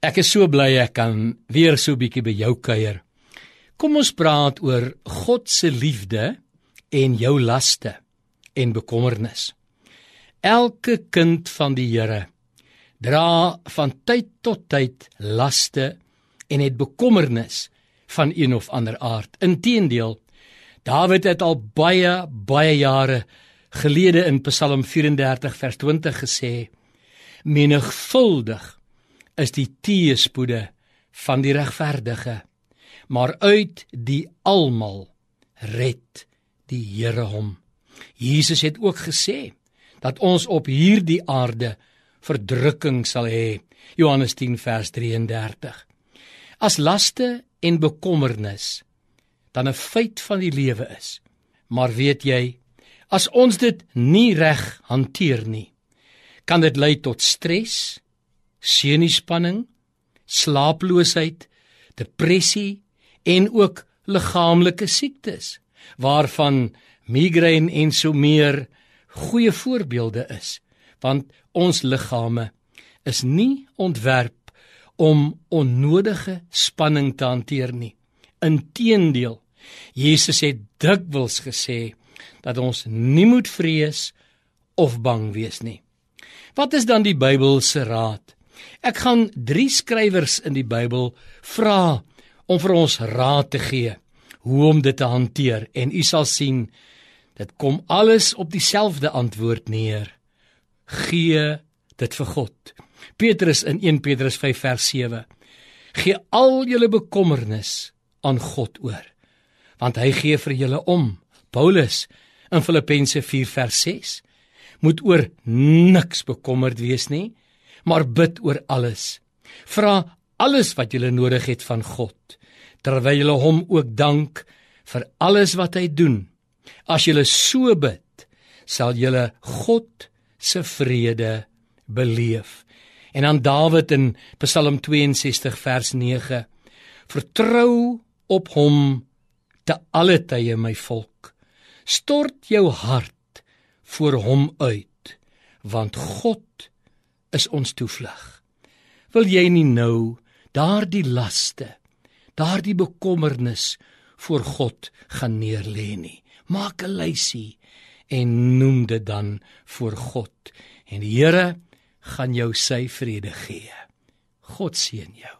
Ek is so bly ek kan weer so bietjie by jou kuier. Kom ons praat oor God se liefde en jou laste en bekommernis. Elke kind van die Here dra van tyd tot tyd laste en het bekommernis van een of ander aard. Inteendeel, Dawid het al baie baie jare gelede in Psalm 34 vers 20 gesê: "Menigvuldig is die teëspoede van die regverdige, maar uit die almal red die Here hom." Jesus het ook gesê dat ons op hierdie aarde verdrukking sal hê. Johannes 10 vers 33. As laste en bekommernis dan 'n feit van die lewe is. Maar weet jy, as ons dit nie reg hanteer nie, kan dit lei tot stres, senuispanning, slaaploosheid, depressie en ook liggaamlike siektes waarvan migraine en so meer goeie voorbeelde is want ons liggame is nie ontwerp om onnodige spanning te hanteer nie. Inteendeel Jesus het dikwels gesê dat ons nie moet vrees of bang wees nie. Wat is dan die Bybel se raad Ek gaan 3 skrywers in die Bybel vra om vir ons raad te gee hoe om dit te hanteer. En u sal sien dit kom alles op dieselfde antwoord neer. Gee dit vir God. Petrus in 1 Petrus 5 vers 7 gee al julle bekommernis aan God oor want hy gee vir julle om. Paulus in Filippense 4 vers 6 moet oor niks bekommerd wees nie maar bid oor alles. Vra alles wat jy nodig het van God, terwyl jy hom ook dank vir alles wat hy doen. As jy so bid, sal jy God se vrede beleef. En aan Dawid in Psalm 62 vers 9: Vertrou op hom te alle tye my volk. Stort jou hart voor hom uit, want God is ons toevlug. Wil jy nie nou daardie laste, daardie bekommernis voor God gaan neerlê nie? Maak 'n lysie en noem dit dan voor God en die Here gaan jou sy vrede gee. God seën jou.